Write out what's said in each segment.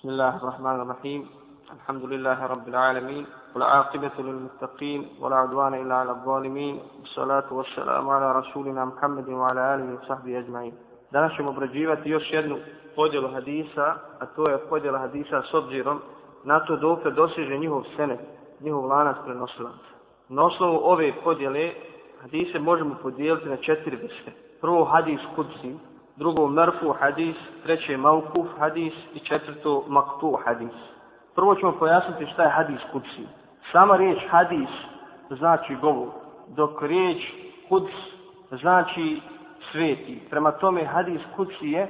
بسم الله الرحمن الرحيم الحمد لله رب العالمين والعاقبة للمتقين ولا عدوان إلا على الظالمين والصلاة والسلام على رسولنا محمد وعلى آله وصحبه أجمعين Danas ćemo obrađivati još jednu podjelu hadisa, a to je podjela hadisa s obzirom na to dok dosiže njihov senet, njihov lanac prenosilaca. Na osnovu ove podjele hadise možemo podijeliti na četiri vrste. Prvo hadis kudsi, drugo merfu hadis, treće maukuf hadis i četvrto maktu hadis. Prvo ćemo pojasniti šta je hadis kudsi. Sama riječ hadis znači govor, dok riječ kuds znači sveti. Prema tome hadis kudsi je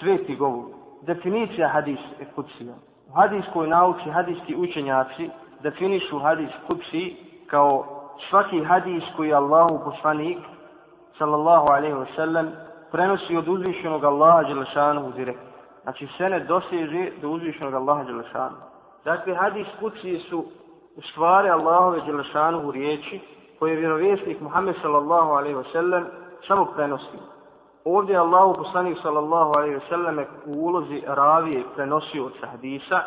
sveti govor. Definicija hadis je kudsija. U hadiskoj nauci hadiski učenjaci definišu hadis kudsi kao svaki hadis koji je Allahu poslanik sallallahu alaihi wa sallam prenosi od uzvišenog Allaha Đelešanu direkt. Znači sve ne doseže do uzvišenog Allaha Đelešanu. Dakle, hadis kuci su u stvari Allahove Đelešanu u riječi koje je vjerovjesnik Muhammed sallallahu alaihi ve sellem samo prenosi. Ovdje je Allahu poslanik sallallahu alaihi ve sallam u ulozi ravije prenosio od hadisa,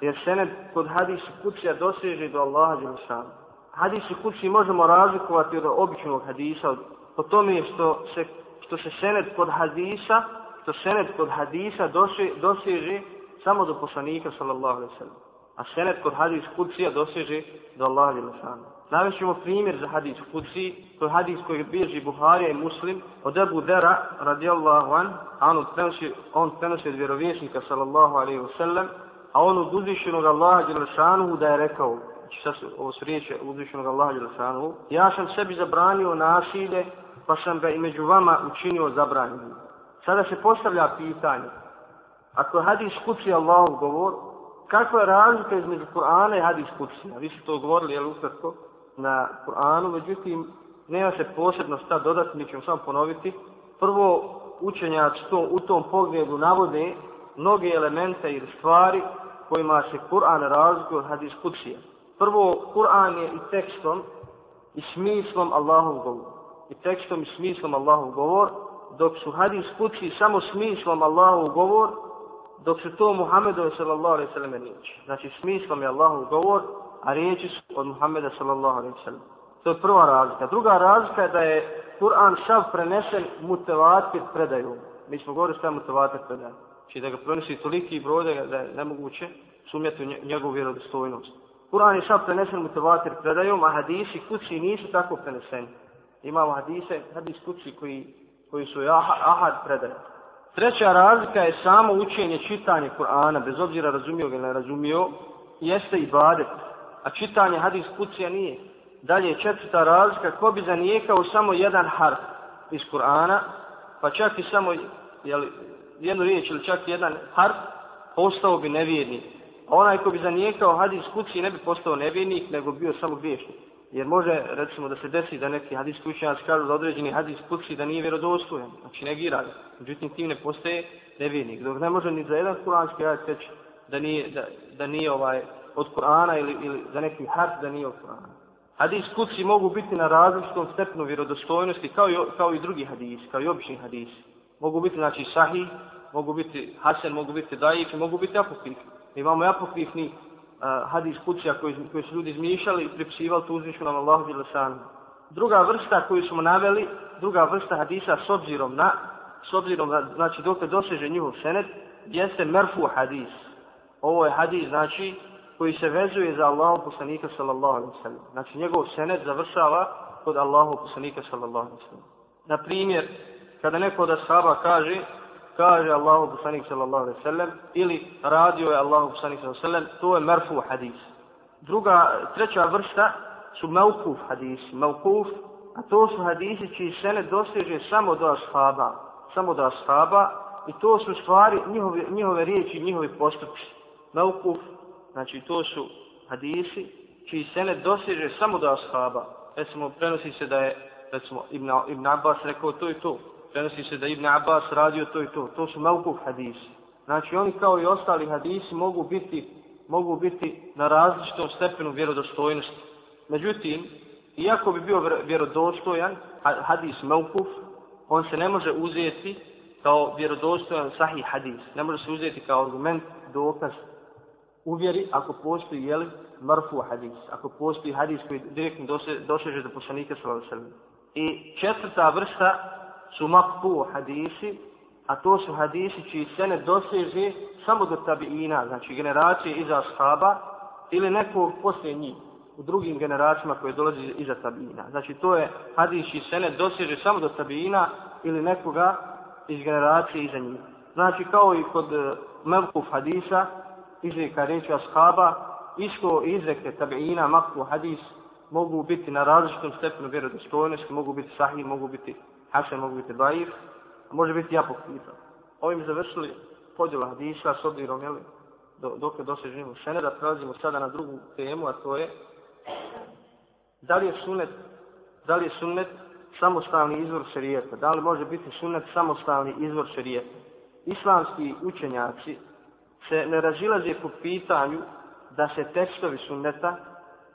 jer sened kod hadisu kucija doseže do Allaha Đelešanu. Hadisu kuci možemo razlikovati od običnog hadisa, po tome što se što se senet kod hadisa, što senet kod hadisa dosi, doseže samo do poslanika sallallahu alaihi sallam. A senet kod hadis kucija doseže do Allaha alaihi sallam. Primjer za hadis kuci, to je hadis koji bježi Buharija i Muslim, od Ebu Dera, radijallahu an, a on prenosi, on prenosi od vjerovjesnika, sallallahu alaihi sallam, a on od uzvišenog Allaha Đelešanu da je rekao, znači sad ovo su riječe uzvišenog Allaha Đelešanu, ja sam sebi zabranio nasilje pa sam ga i među vama učinio zabranjenim. Sada se postavlja pitanje, ako je hadis kuci Allahov govor, kakva je razlika između Kur'ana i hadis kuci? Vi ste to govorili, jel ukratko, na Kur'anu, međutim, nema se posebno šta dodati, mi ćemo samo ponoviti. Prvo, učenjac to, u tom pogledu navode mnoge elemente ili stvari kojima se Kur'an razlikuje od hadis kucija. Prvo, Kur'an je i tekstom i smislom Allahov govor i tekstom i smislom Allahov govor, dok su hadis kući samo smislom Allahov govor, dok su to Muhammedove sallallahu alaihi sallam riječi. Znači smislom je Allahov govor, a riječi su od Muhammeda sallallahu alaihi sallam. To je prva razlika. Druga razlika je da je Kur'an sav prenesen mutevatir predaju. Mi smo govorili šta je mutevatir predaju. Znači da ga prenesi toliki broj da je nemoguće sumjeti u njegovu vjerodostojnost. Kur'an je sav prenesen mutevatir predajom, a hadisi kući nisu tako preneseni imamo hadise, hadis kući koji, koji su ahad predaje. Treća razlika je samo učenje, čitanje Kur'ana, bez obzira razumio ili ne razumio, jeste i badet. A čitanje hadis kucija nije. Dalje, četvrta razlika, ko bi zanijekao samo jedan harf iz Kur'ana, pa čak i samo jeli, jednu riječ ili čak jedan harf, postao bi nevjernik. A onaj ko bi zanijekao hadis kući ne bi postao nevjernik, nego bio samo griješnik. Jer može, recimo, da se desi da neki hadijski učenjaci kažu da određeni hadis kući da nije vjerodostojan, znači negira ga. Međutim, tim ne postaje nevjernik. Dok ne može ni za jedan kuranski ajet reći da nije, da, da nije ovaj, od Kur'ana ili, ili za neki had da nije od Kur'ana. Hadis kući mogu biti na različitom stepnu vjerodostojnosti kao i, kao i drugi hadisi, kao i obični hadisi. Mogu biti, znači, sahih, mogu biti hasen, mogu biti daif, mogu biti apokrif. Imamo apokrifni hadis kucija koji, koji su ljudi izmišljali i pripisivali tu uzvišenom Allahu Đelešanu. Druga vrsta koju smo naveli, druga vrsta hadisa s obzirom na, s obzirom na, znači dok doseže njihov senet, jeste merfu hadis. Ovo je hadis, znači, koji se vezuje za Allahu poslanika sallallahu alaihi sallam. Znači njegov senet završava kod Allahu poslanika sallallahu alaihi sallam. Na primjer, kada neko od ashaba kaže, kaže Allahu poslanik sallallahu alejhi ve sellem ili radio je Allahu poslanik sallallahu alejhi ve sellem to je marfu hadis. Druga treća vrsta su mauquf hadis mauquf a to su hadisi čiji sene doseže samo do ashaba samo do ashaba i to su stvari njihove, njihove riječi njihovi postupci. Mauquf znači to su hadisi čiji sene doseže samo do ashaba. Recimo prenosi se da je recimo Ibn, Ibn Abbas rekao to i to prenosi se da Ibn Abbas radio to i to. To su maukuf hadisi. Znači oni kao i ostali hadisi mogu biti, mogu biti na različitom stepenu vjerodostojnosti. Međutim, iako bi bio vjerodostojan hadis maukuf, on se ne može uzeti kao vjerodostojan sahih hadis. Ne može se uzeti kao argument, dokaz uvjeri ako postoji jeli, marfu hadis. Ako postoji hadis koji direktno doseže do poslanika sallallahu I četvrta vrsta su makbu hadisi, a to su hadisi čiji se ne doseže samo do tabiina, znači generacije iza ashaba ili nekog poslije njih u drugim generacijama koje dolazi iza tabiina. Znači to je hadis čiji se ne doseže samo do tabiina ili nekoga iz generacije iza njih. Znači kao i kod e, uh, Melkuf hadisa, izreka reći ashaba, isko izreke tabiina, makbu hadis, mogu biti na različitom stepenu vjerodostojnosti, mogu biti sahih, mogu biti hasan, mogu biti daif, može biti ja pokritan. Ovim završili podjela hadisa s obzirom, jel, do, dok je dosežimo šene, da prelazimo sada na drugu temu, a to je da li je sunet, da li je sunet samostalni izvor šerijeta, da li može biti sunet samostalni izvor šerijeta. Islamski učenjaci se ne razilaze po pitanju da se tekstovi sunneta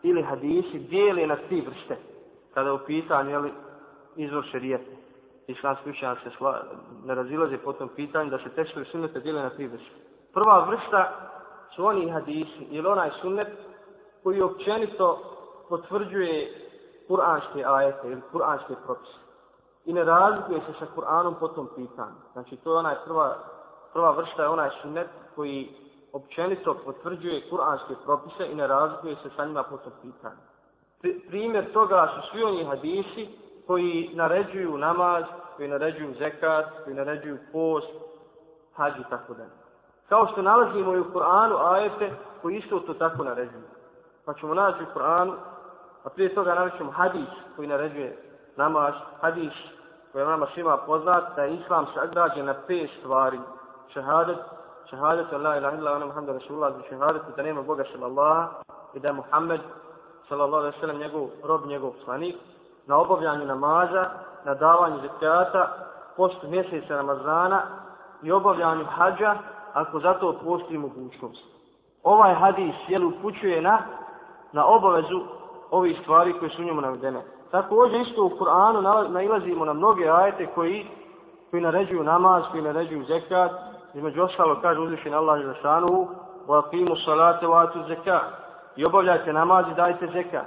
ili hadisi dijeli na tri vrste kada u pitanju je li izvor šerijeta. Islamski učenjaci se sla, ne razilaze po tom pitanju da se tekstovi sunneta dijele na tri vrste. Prva vrsta su oni hadisi ili onaj sunnet koji općenito potvrđuje kuranske ajete ili kuranske propise. I ne razlikuje se sa Kur'anom po tom pitanju. Znači, to je onaj prva, prva vrsta je onaj sunnet koji općenito potvrđuje kuranske propise i ne razlikuje se sa njima po tom pitanju. Primjer toga su svi oni hadisi koji naređuju namaz, koji naređuju zekat, koji naređuju post, hađi i tako dalje. Kao što nalazimo i u Kur'anu ajete koji isto to tako naređuju. Pa ćemo naći u Kur'anu, a prije toga narećemo hadis koji naređuje namaz, hadis koji je nama svima poznat, da je islam sagrađen na pet stvari. Šehadet, šehadet, la ilaha illa, ona Muhammed Rasulullah, znači šehadet, da nema Boga sallallahu i da je Muhammed sallallahu alaihi sallam njegov rob, njegov slanik, na obavljanju namaza, na davanju zekata, postu mjeseca Ramazana i obavljanju hađa, ako zato postoji mogućnost. Ovaj hadis jel upućuje na, na obavezu ovih stvari koje su u njemu navedene. Također isto u Kur'anu nailazimo na mnoge ajete koji, koji naređuju namaz, koji naređuju zekat, između ostalo kaže uzvišen Allah za šanuhu, wa aqimu salate wa zekat. I obavljajte namaz i dajte zekat.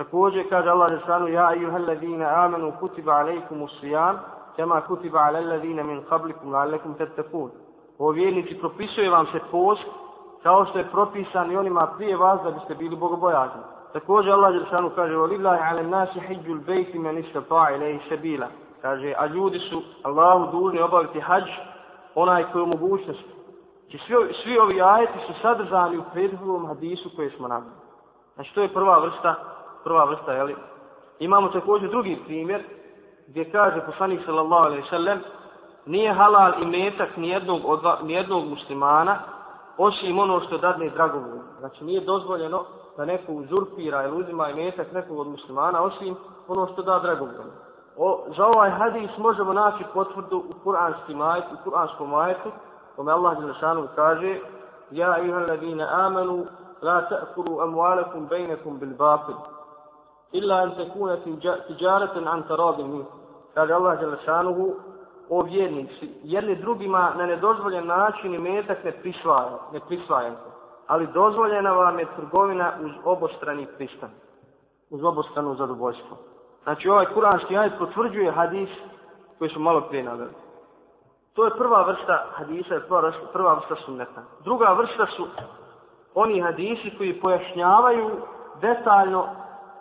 Također kaže Allah Žešanu, Ja ayuhal ladina amanu kutiba alejkum usrijam, kema kutiba ale ladina min kablikum la'allakum tattakun. O vjernici, propisuje vam se post, kao što je propisan i onima prije vas da biste bili bogobojazni. Također Allah Žešanu kaže, O lillahi ale nasi hijđu l-bejti men istata ilaihi sebila. Kaže, a ljudi su Allahu dužni obaviti hađ, onaj koji je mogućnost. Znači, svi, svi ovi ajeti su sadržani u prethodnom hadisu koje smo nabili. Znači, to je prva vrsta prva vrsta, jeli? Imamo također drugi primjer, gdje kaže poslanik sallallahu alaihi sallam, nije halal i metak nijednog, odva, nijednog muslimana, osim ono što dadne dragovolju. Znači nije dozvoljeno da neko uzurpira ili uzima i metak nekog od muslimana, osim ono što da dragovolju. O, za ovaj hadis možemo naći potvrdu u kuranskim ajet, u kuranskom ajetu, kome Allah Đelešanu kaže, Ja iha ladina amanu, la ta'kuru amualakum bejnekum bil batil illa an takuna tijaratan an taradin min kaže Allah dželle šanuhu o vjernici jedni drugima na nedozvoljen način imetak ne prisvaja ne prisvaja ali dozvoljena vam je trgovina uz obostrani pristan uz obostrano zadovoljstvo. Znači ovaj kuranski ajet potvrđuje hadis koji su malo prije naveli. To je prva vrsta hadisa prva vrsta, prva vrsta sunneta. Druga vrsta su oni hadisi koji pojašnjavaju detaljno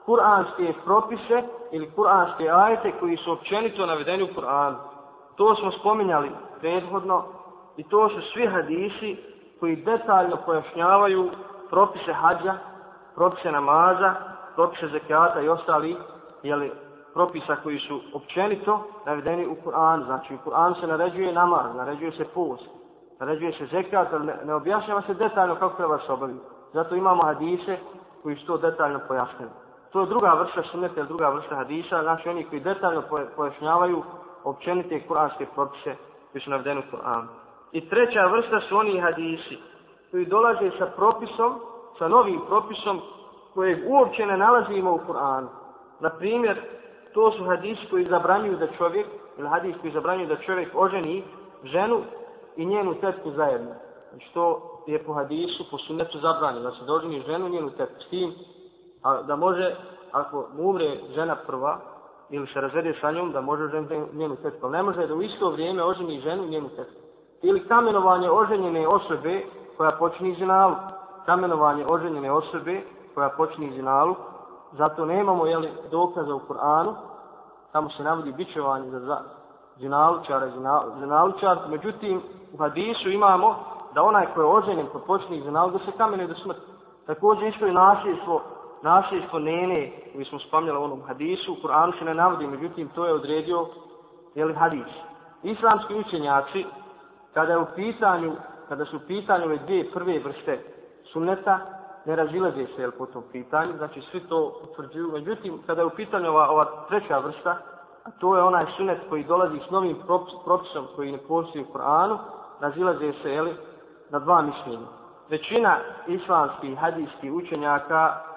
kuranske propise ili kuranske ajete koji su općenito navedeni u Kur'anu. To smo spominjali prethodno i to su svi hadisi koji detaljno pojašnjavaju propise hađa, propise namaza, propise zekijata i ostali jeli, propisa koji su općenito navedeni u Kur'anu. Znači u Kur'anu se naređuje namaz, naređuje se post, naređuje se zekat, ali ne, ne objašnjava se detaljno kako treba se obaviti. Zato imamo hadise koji su to detaljno pojasnili. To je druga vrsta sunneta, druga vrsta hadisa, znači oni koji detaljno pojašnjavaju općenite kuranske propise koji su navedeni u Kur'anu. I treća vrsta su oni hadisi koji dolaze sa propisom, sa novim propisom kojeg uopće ne nalazimo u Kur'anu. Na primjer, to su hadisi koji zabranjuju da čovjek, ili hadis koji zabranjuju da čovjek oženi ženu i njenu tetku zajedno. Znači to je po hadisu, po sunnetu zabranjeno. Znači se doženi ženu i njenu tetku s tim, a da može, ako mu umre žena prva, ili se razvede sa njom, da može oženiti njenu tetku. Ne može da u isto vrijeme oženi ženu i njenu tetku. Ili kamenovanje oženjene osobe koja počini zinalu. Kamenovanje oženjene osobe koja počini zinalu. Zato nemamo jeli, dokaza u Kur'anu. Tamo se navodi bićevanje za zinalučara i zinalučar. Međutim, u hadisu imamo da onaj koji je oženjen koji počini zinalu da se kamenuje do smrti. Također isto i nasljedstvo nasljedstvo nene, koji smo spomnjali u onom hadisu, u Kur'anu se ne navodi, međutim to je odredio jeli, hadis. Islamski učenjaci, kada je u pitanju, kada su u pitanju ove dvije prve vrste sunneta, ne razilaze se jel, po tom pitanju, znači svi to utvrđuju. Međutim, kada je u pitanju ova, ova treća vrsta, a to je onaj sunet koji dolazi s novim propisom koji ne postoji u Koranu, razilaze se jeli, na dva mišljenja. Većina islamskih hadijskih učenjaka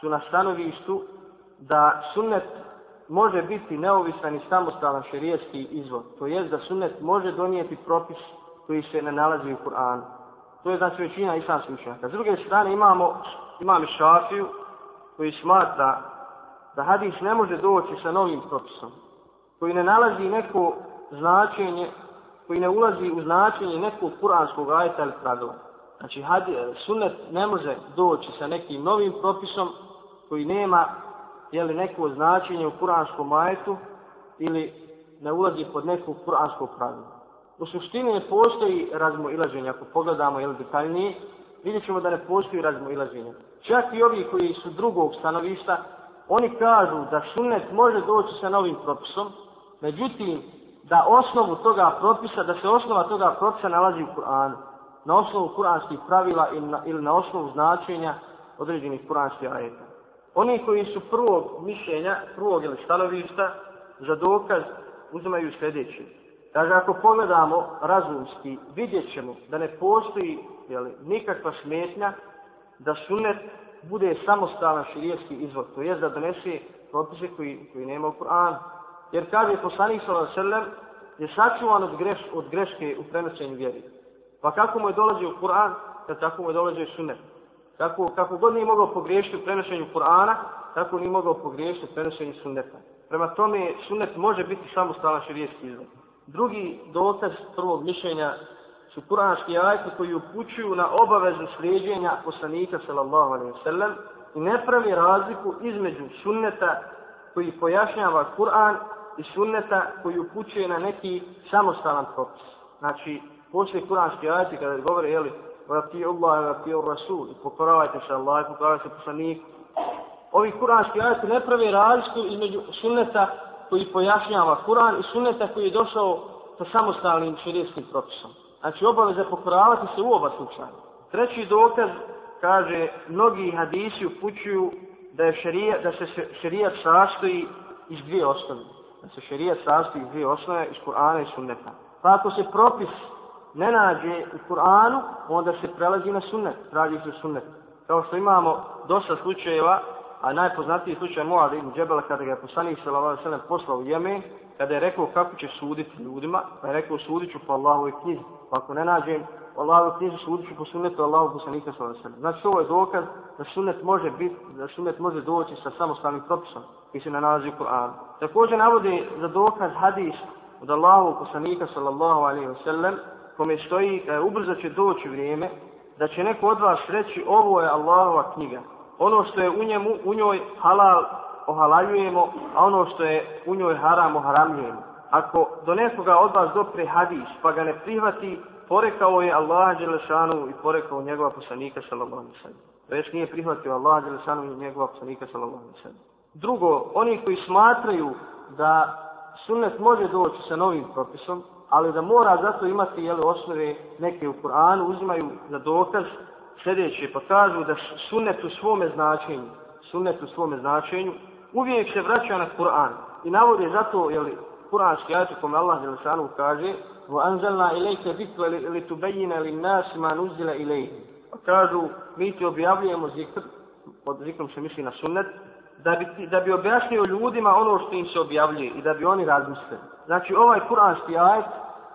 su na stanovištu da sunnet može biti neovisan i samostalan šerijetski izvod. To je da sunnet može donijeti propis koji se ne nalazi u Kur'anu. To je znači većina islamskih učenjaka. S druge strane imamo, imam šafiju koji smatra da hadis ne može doći sa novim propisom, koji ne nalazi neko značenje, koji ne ulazi u značenje nekog kuranskog ajeta ili pravila. Znači, hadis, sunnet ne može doći sa nekim novim propisom koji nema jeli, neko značenje u kuranskom majetu ili ne ulazi pod neku kuransku pravilu. U suštini ne postoji razmoilaženje, ako pogledamo jel, detaljnije, vidjet ćemo da ne postoji razmoilaženje. Čak i ovi koji su drugog stanovišta, oni kažu da sunnet može doći sa novim propisom, međutim, da osnovu toga propisa, da se osnova toga propisa nalazi u Kur'anu, na osnovu kuranskih pravila ili na, ili na osnovu značenja određenih kuranskih ajeta. Oni koji su prvog mišljenja, prvog ili stanovišta, za dokaz uzimaju sljedeći. Kaže, ako pogledamo razumski, vidjet ćemo da ne postoji jeli, nikakva smetnja da sunet bude samostalan širijski izvod, to je da donese propise koji, koji nema u Kur'anu. Jer kaže poslanik sallallahu alejhi je sačuvan od, greš, od greške u prenošenju vjeri. Pa kako mu je dolazio Kur'an, kad tako mu je dolazio sunet. Kako, kako god nije mogao pogriješiti u prenošenju Kur'ana, tako nije mogao pogriješiti u prenošenju sunneta. Prema tome, sunnet može biti samostalan širijski izvod. Drugi dokaz prvog mišljenja su kuranski ajte koji upućuju na obavezu slijedjenja poslanika sallallahu alaihi sallam i ne pravi razliku između sunneta koji pojašnjava Kur'an i sunneta koji upućuje na neki samostalan propis. Znači, poslije kuranski ajte kada govore, jeli, vrati Allah, vrati Rasul, pokoravajte se Allah, pokoravajte se poslaniku. Ovi kuranski ajati ne pravi razliku između sunneta koji pojašnjava Kur'an i sunneta koji je došao sa samostalnim širijskim propisom. Znači obaveza pokoravati se u oba slučaja. Treći dokaz kaže, mnogi hadisi upućuju da, je šerija, da se šerijat sastoji iz dvije osnove. Da se šerijat sastoji iz dvije osnove, iz Kur'ana i sunneta. Pa ako se propis ne nađe u Kur'anu, onda se prelazi na sunnet, radi se sunnet. Kao što imamo dosta slučajeva a najpoznatiji slučaj Muad ibn Džebela kada ga je poslanik sallallahu alejhi ve sellem poslao u Jemen, kada je rekao kako će suditi ljudima, pa je rekao sudit ću po Allahovoj knjizi. Pa ako ne nađem Allahovoj knjizi, sudit ću po sunnetu Allahovog poslanika sallallahu alejhi ve sellem. Znači ovo je dokaz da sunnet može biti, da sunnet može doći sa samostalnim propisom koji se nalazi u Kur'anu. Također navodi za dokaz hadis od Allahovog poslanika sallallahu alejhi ve sellem kome stoji e, ubrzo će doći vrijeme da će neko od vas reći ovo je Allahova knjiga ono što je u njemu, u njoj halal ohalaljujemo, a ono što je u njoj haram oharamljujemo. Ako do nekoga od vas dopre hadis, pa ga ne prihvati, porekao je Allah Đelešanu i porekao njegova poslanika sallallahu alaihi sallam. Već nije prihvatio Allah Đelešanu i njegova poslanika sallallahu alaihi sallam. Drugo, oni koji smatraju da sunnet može doći sa novim propisom, ali da mora zato imati jele, osnove neke u Kur'anu, uzimaju za dokaz sljedeće, pa kažu da sunnet u svome značenju, sunnet u svome značenju, uvijek se vraća na Kur'an. I navode zato, jel, Kur'anski ajat u kome Allah Jelšanu kaže وَأَنْزَلْنَا إِلَيْكَ ذِكْرَ لِتُبَيِّنَ لِلنَّاسِ مَا نُزِّلَ إِلَيْهِ Pa kažu, mi ti objavljujemo zikr, pod zikrom se misli na sunnet, da bi, da bi objasnio ljudima ono što im se objavljuje i da bi oni razmislili. Znači, ovaj kuranski ajet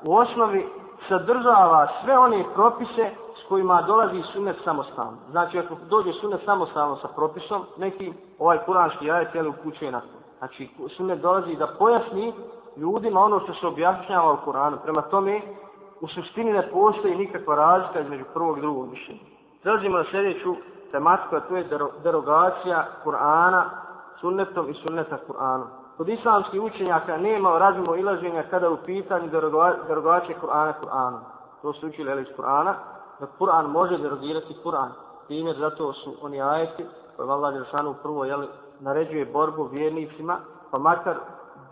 u osnovi sadržava sve one propise s kojima dolazi sunet samostalno. Znači, ako dođe sunet samostalno sa propisom, neki ovaj kuranski ajet je upućuje na to. Znači, sunet dolazi da pojasni ljudima ono što se objašnjava u Kuranu. Prema tome, u suštini ne postoji nikakva razlika između prvog i drugog mišljenja. Prelazimo na sljedeću tematiku, a to je derogacija Kur'ana sunnetom i sunneta Kur'anom. Kod islamskih učenjaka nema razimo ilaženja kada u pitanju derogacije Kur'ana Kur'anom. To su učili iz Kur'ana, da Kur'an može derogirati Kur'an. Primjer zato su oni ajeti koje Allah Đeršanu prvo jeli, naređuje borbu vjernicima, pa makar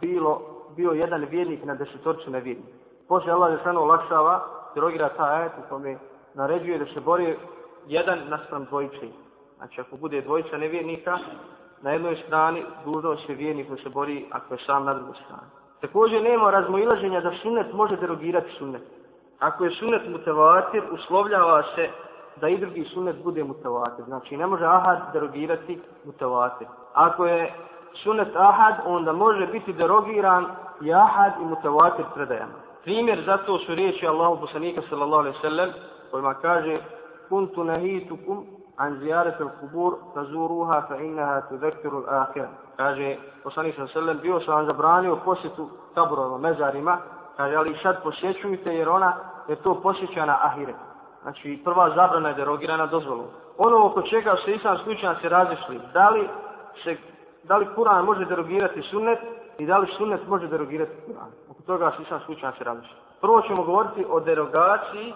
bilo, bio jedan vjernik na desetorcu nevjernika. Poslije Allah Đeršanu olakšava, derogira ta ajet u kome naređuje da se bori jedan naspram dvojice. Znači ako bude dvojica nevjernika, na jednoj strani dužnost je vjernik da se bori ako je sam na drugoj strani. Također nema razmoilaženja da sunnet može derogirati sunnet. Ako je sunnet mutavatir, uslovljava se da i drugi sunnet bude mutavatir. Znači ne može ahad derogirati mutavatir. Ako je sunnet ahad, onda može biti derogiran i ahad i mutavatir predajama. Primjer za to su riječi Allahu poslanika sallallahu alaihi sallam kojima kaže kuntu nahitukum an zijarete kubur fazuruha fa innaha tudhakkiru al-akhir. Kaže poslanik sallallahu alaihi sallam bio sam vam zabranio posjetu kaburova, mezarima, kaže ali sad posjećujte jer ona je to posjeća na ahiret. Znači prva zabrana je derogirana dozvolu. Ono oko čega se islam slučajno se razišli, da li se da li Kur'an može derogirati sunnet i da li sunnet može derogirati Kur'an. Oko toga se islam slučajno se razišli. Prvo ćemo govoriti o derogaciji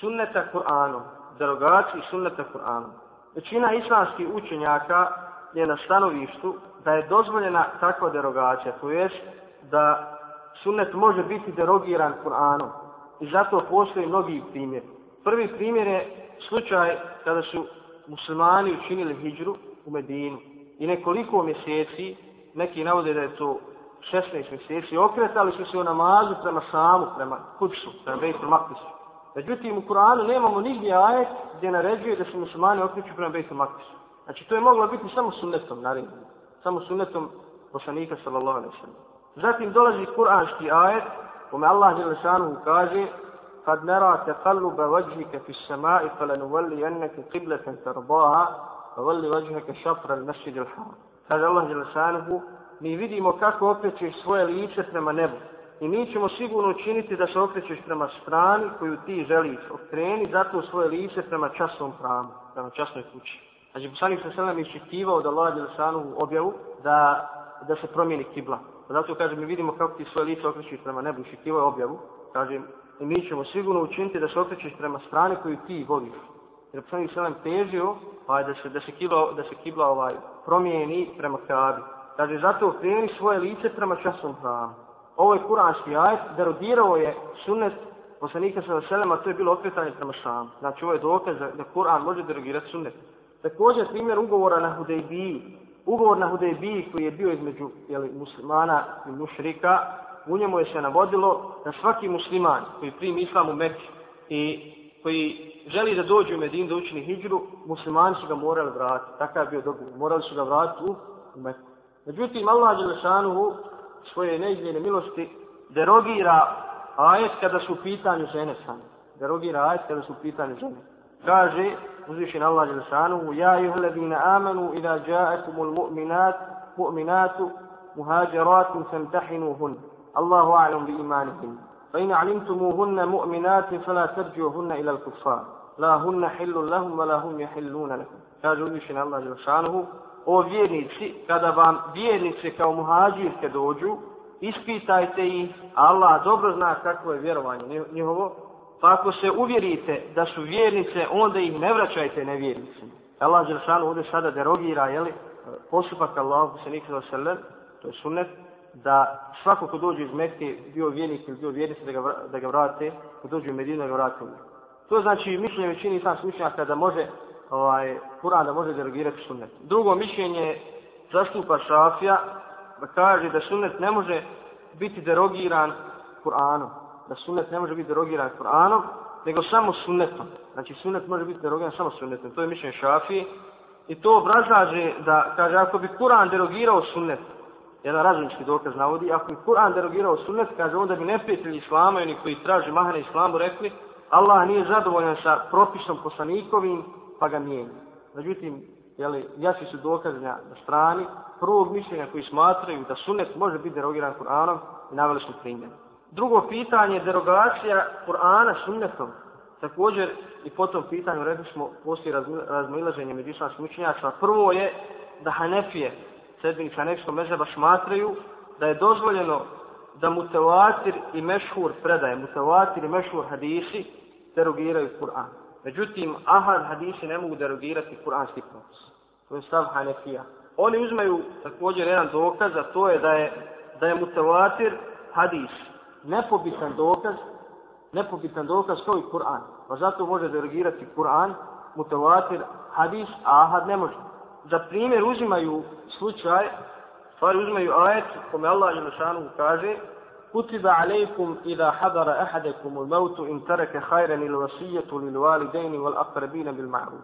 sunneta Kur'anom derogaciju sunneta Kur'anom. Većina islamskih učenjaka je na stanovištu da je dozvoljena takva derogacija, to jest da sunnet može biti derogiran Kur'anom. I zato postoji mnogi primjer. Prvi primjer je slučaj kada su muslimani učinili hijđru u Medinu. I nekoliko mjeseci, neki navode da je to 16 mjeseci, okretali su se u namazu prema samu, prema kudsu, prema Bejtu Maktisu. Međutim, u Kur'anu nemamo nigdje ajet gdje naređuje da se muslimani okreću prema Bejtu Maktisu. Znači, to je moglo biti samo sunnetom, naravno. Samo sunnetom poslanika, sallallahu alaihi sallam. Zatim dolazi kur'anski ajet, kome Allah Đelešanu kaže قد نرى تقلب وجهك في السماء فلنولينك قبلة ترضاها فولي وجهك شطر المسجد الحرام هذا الله جل شانه mi vidimo kako okrećeš svoje lice prema nebu. I mi ćemo sigurno učiniti da se okrećeš prema strani koju ti želiš. Okreni zato svoje lice prema časnom pramu, prema časnoj kući. Znači, poslanik sa selem iščekivao da Allah Đelešanu objavu da, da se promijeni kibla. Pa zato kaže, mi vidimo kako ti svoje lice okrećeš prema nebu, iščekivao je objavu. Kaže, i mi ćemo sigurno učiniti da se okrećeš prema strani koju ti voliš. Jer poslanik selem težio pa da se, da se kibla, da se kibla ovaj, promijeni prema kabi. Kaže, zato okreni svoje lice prema časnom pravu. Ovo je kuranski ajet, derodirao je sunnet poslanika sa selema, to je bilo okretanje prema šamu. Znači, ovo je dokaz da, da Kur'an može derogirati sunnet. Također, primjer ugovora na Hudejbiji. Ugovor na Hudejbiji koji je bio između jeli, muslimana i mušrika, u njemu je se navodilo da svaki musliman koji primi islam u Mekke i koji želi da dođe u Medinu da učini hijđru, muslimani su ga morali vratiti. Takav je bio dogovor. Morali su ga vratiti u Meku. Međutim, Allah Đelešanu svoje neizmjene milosti derogira ajet kada su u pitanju žene same. Derogira ajet kada su u pitanju žene. Kaže, uzvišen Allah Đelešanu, Ja juhu ladina amanu, ida jaekumul mu'minat, mu'minatu, muhađeratum samtahinuhun. الله أعلم بإيمانهن فإن علمتموهن مؤمنات فلا ترجعوهن إلى الكفار لا هن حل لهم ولا هم يحلون لكم kaže uzvišen Allah Đelšanuhu, o vjernici, kada vam vjernice kao muhađirke dođu, ispitajte ih, Allah dobro zna kakvo je vjerovanje njihovo, pa ako se uvjerite da su vjernice, onda ih ne vraćajte nevjernicima. Allah Đelšanuhu ovdje sada derogira, jeli, postupak Allah, se nikada selem, to je sunnet, da svako ko dođe iz Mekke, bio vjernik ili bio vjernica, da ga, da ga vrate, ko dođe u Medinu, da ga vrate u To znači mišljenje većini sam slučnjaka da može, ovaj, Kur'an da može derogirati sunnet. Drugo mišljenje zastupa Šafija, da kaže da sunnet ne može biti derogiran Kur'anom. Da sunnet ne može biti derogiran Kur'anom, nego samo sunnetom. Znači sunnet može biti derogiran samo sunnetom. To je mišljenje Šafije. I to obrazlaže da, kaže, ako bi Kur'an derogirao sunnet, jedan razumnički dokaz navodi, ako bi Kur'an derogirao sunnet, kaže onda bi neprijatelji islama i oni koji traži mahane islamu rekli, Allah nije zadovoljan sa propisom poslanikovim, pa ga mijenja. Međutim, jeli, jači su dokazanja na, strani prvog mišljenja koji smatraju da sunet može biti derogiran Kur'anom i naveli smo primjer. Drugo pitanje, derogacija Kur'ana sunnetom. Također i po tom pitanju rekli smo poslije razmilaženje među islamskim učenjacima. Prvo je da Hanefije, sedmini Hanefijskog mezeba, smatraju da je dozvoljeno da mutevatir i mešhur predaje, mutevatir i mešhur hadisi derogiraju Kur'an. Međutim, ahad hadisi ne mogu derogirati Kur'anski propis. To je stav Hanefija. Oni uzmaju također jedan dokaz, a to je da je, da je mutavatir hadis nepobitan dokaz, nepobitan dokaz kao i Kur'an. Pa zato može derogirati Kur'an, mutavatir hadis, a ahad ne može. Za primjer uzimaju slučaj, stvari uzimaju ajet, kome Allah je kaže, كتب عليكم إذا حضر أحدكم الموت إن ترك خيرا الوصية للوالدين والأقربين بالمعروف.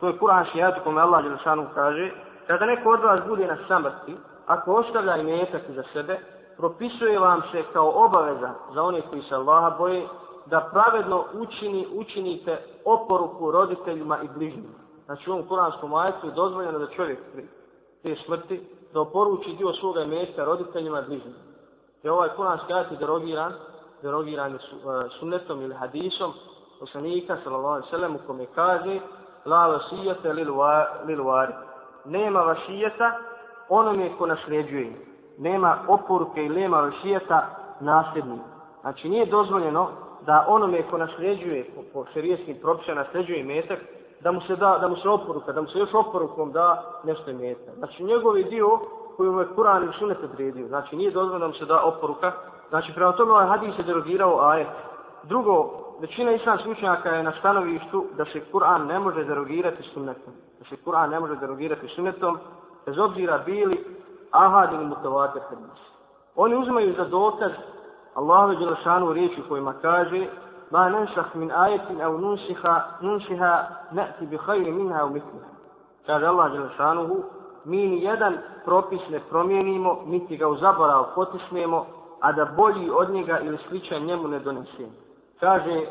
To je Kur'an šijat kome Allah Đelšanu kaže, kada neko od vas bude na samrti, ako ostavlja imetak za sebe, propisuje vam se kao obaveza za one koji se Allaha boje, da pravedno učini, učinite oporuku roditeljima i bližnjima. Znači u ovom kuranskom ajetu je dozvoljeno da čovjek pri te smrti da oporuči dio svoga imetka roditeljima i bližnjima. je ovaj kuranski ajet derogiran, derogiran je uh, sunnetom ili hadisom poslanika sallallahu alaihi sallam u kome kaže la vasijete lil wari. Nema vasijeta onome ko nasljeđuje. Nema oporuke i nema vasijeta nasljednika. Znači nije dozvoljeno da onome ko nasljeđuje po, po šerijskim propisima nasljeđuje metak, da mu se da, da mu se oporuka, da mu se još oporukom da nešto metak. Znači njegovi dio koju mu je Kur'an i Sunnet odredio. Znači nije dozvoljeno mu se da oporuka. Znači prema tome ovaj hadis se derogirao ajet. Drugo, većina islamskih učenjaka je na stanovištu da se Kur'an ne može derogirati sunnetom. Da se Kur'an ne može derogirati sunnetom, bez obzira bili ahad ili mutavatir hadis. Oni uzmaju za dokaz Allahu Đelešanu riječi kojima kaže ma nensah min ajetin au nunsiha, nunsiha ne'ti bi hajri minha u mitliha. Kaže Allah Đelešanuhu, mi ni jedan propis ne promijenimo, niti ga u zaborav potisnemo, a da bolji od njega ili sličan njemu ne donesemo. Kaže,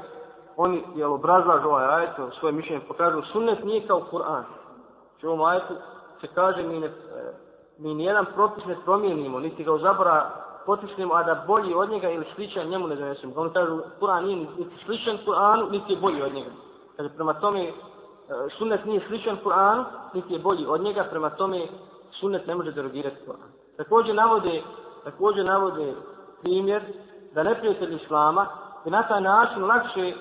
oni jel obrazlažu ovaj ajet, svoje mišljenje pokažu, sunnet nije kao Kur'an. Znači u ovom ajetu se kaže, mi, ne, e, mi nijedan propis ne promijenimo, niti ga u zaborav potisnemo, a da bolji od njega ili sličan njemu ne donesemo. Oni kažu, Kur'an nije niti sličan Kur'anu, niti je bolji od njega. Kaže, prema tome, sunnet nije sličan Kur'anu, niti je bolji od njega, prema tome sunnet ne može derogirati Kur'an. Također navode, također navode primjer da neprijatelj Islama i na taj način lakše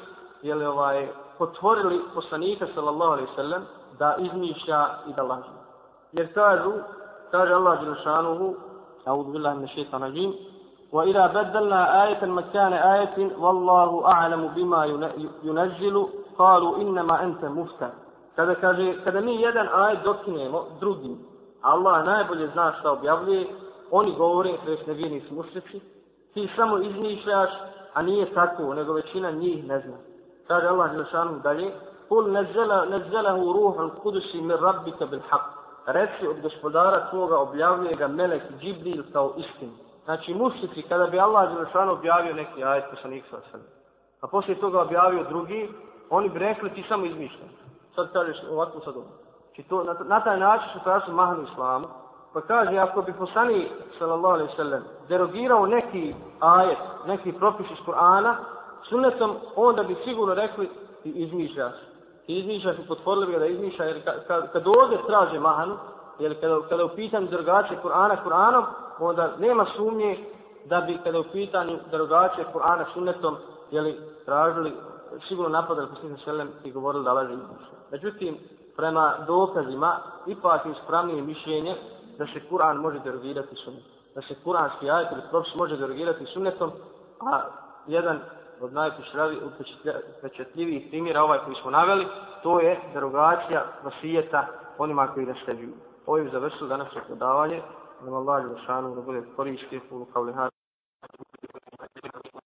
je li ovaj, potvorili poslanika sallallahu alaihi sallam da izmišlja i da laže. Jer kažu, kaže Allah Đelešanuhu, أعوذ بالله من الشيطان الرجيم وإذا بدلنا آية مكان آية والله أعلم بما ينزل kalu innama ente mufta. Kada kaže, kada mi jedan ajet dokinemo drugim, Allah najbolje zna šta objavljuje, oni govore, to jest nevjerni su mušlici, ti samo izmišljaš, a nije tako, nego većina njih ne zna. Kaže Allah Želešanu dalje, Kul nezelahu ruhul kudusi mir rabbika bil haq. Reci od gospodara tvoga objavljuje ga melek Džibril kao istinu. Znači mušlici, kada bi Allah Želešanu objavio neki ajet, ko sam ih a poslije toga objavio drugi, oni bi rekli ti samo izmišljaš. Sad kažeš ovako sad ovo. Či to, na, na taj način su prasu mahnu islamu. Pa kaže, ako bi poslani, sallallahu alaihi sallam, derogirao neki ajet, neki propis iz Kur'ana, sunnetom, onda bi sigurno rekli ti izmišljaš. Ti izmišljaš i potvorili bi da izmišlja, jer kad, kad, kad ovdje traže mahanu, jer kada, kada je u pitanju derogacije Kur'ana Kur'anom, onda nema sumnje da bi kada je u pitanju derogacije Kur'ana sunnetom, jeli, tražili sigurno napadali poslanika Selem i govorili da laže izmišlja. Međutim, prema dokazima, ipak je ispravnije mišljenje da se Kur'an može derogirati sunnetom. Da se Kur'anski ajet ili propis može derogirati sunnetom, a jedan od najpečetljivijih primjera ovaj koji smo naveli, to je derogacija vasijeta onima koji nasljeđuju. Ovo je završilo danas predavanje. Nama Allah je da šanu da bude koristio u kao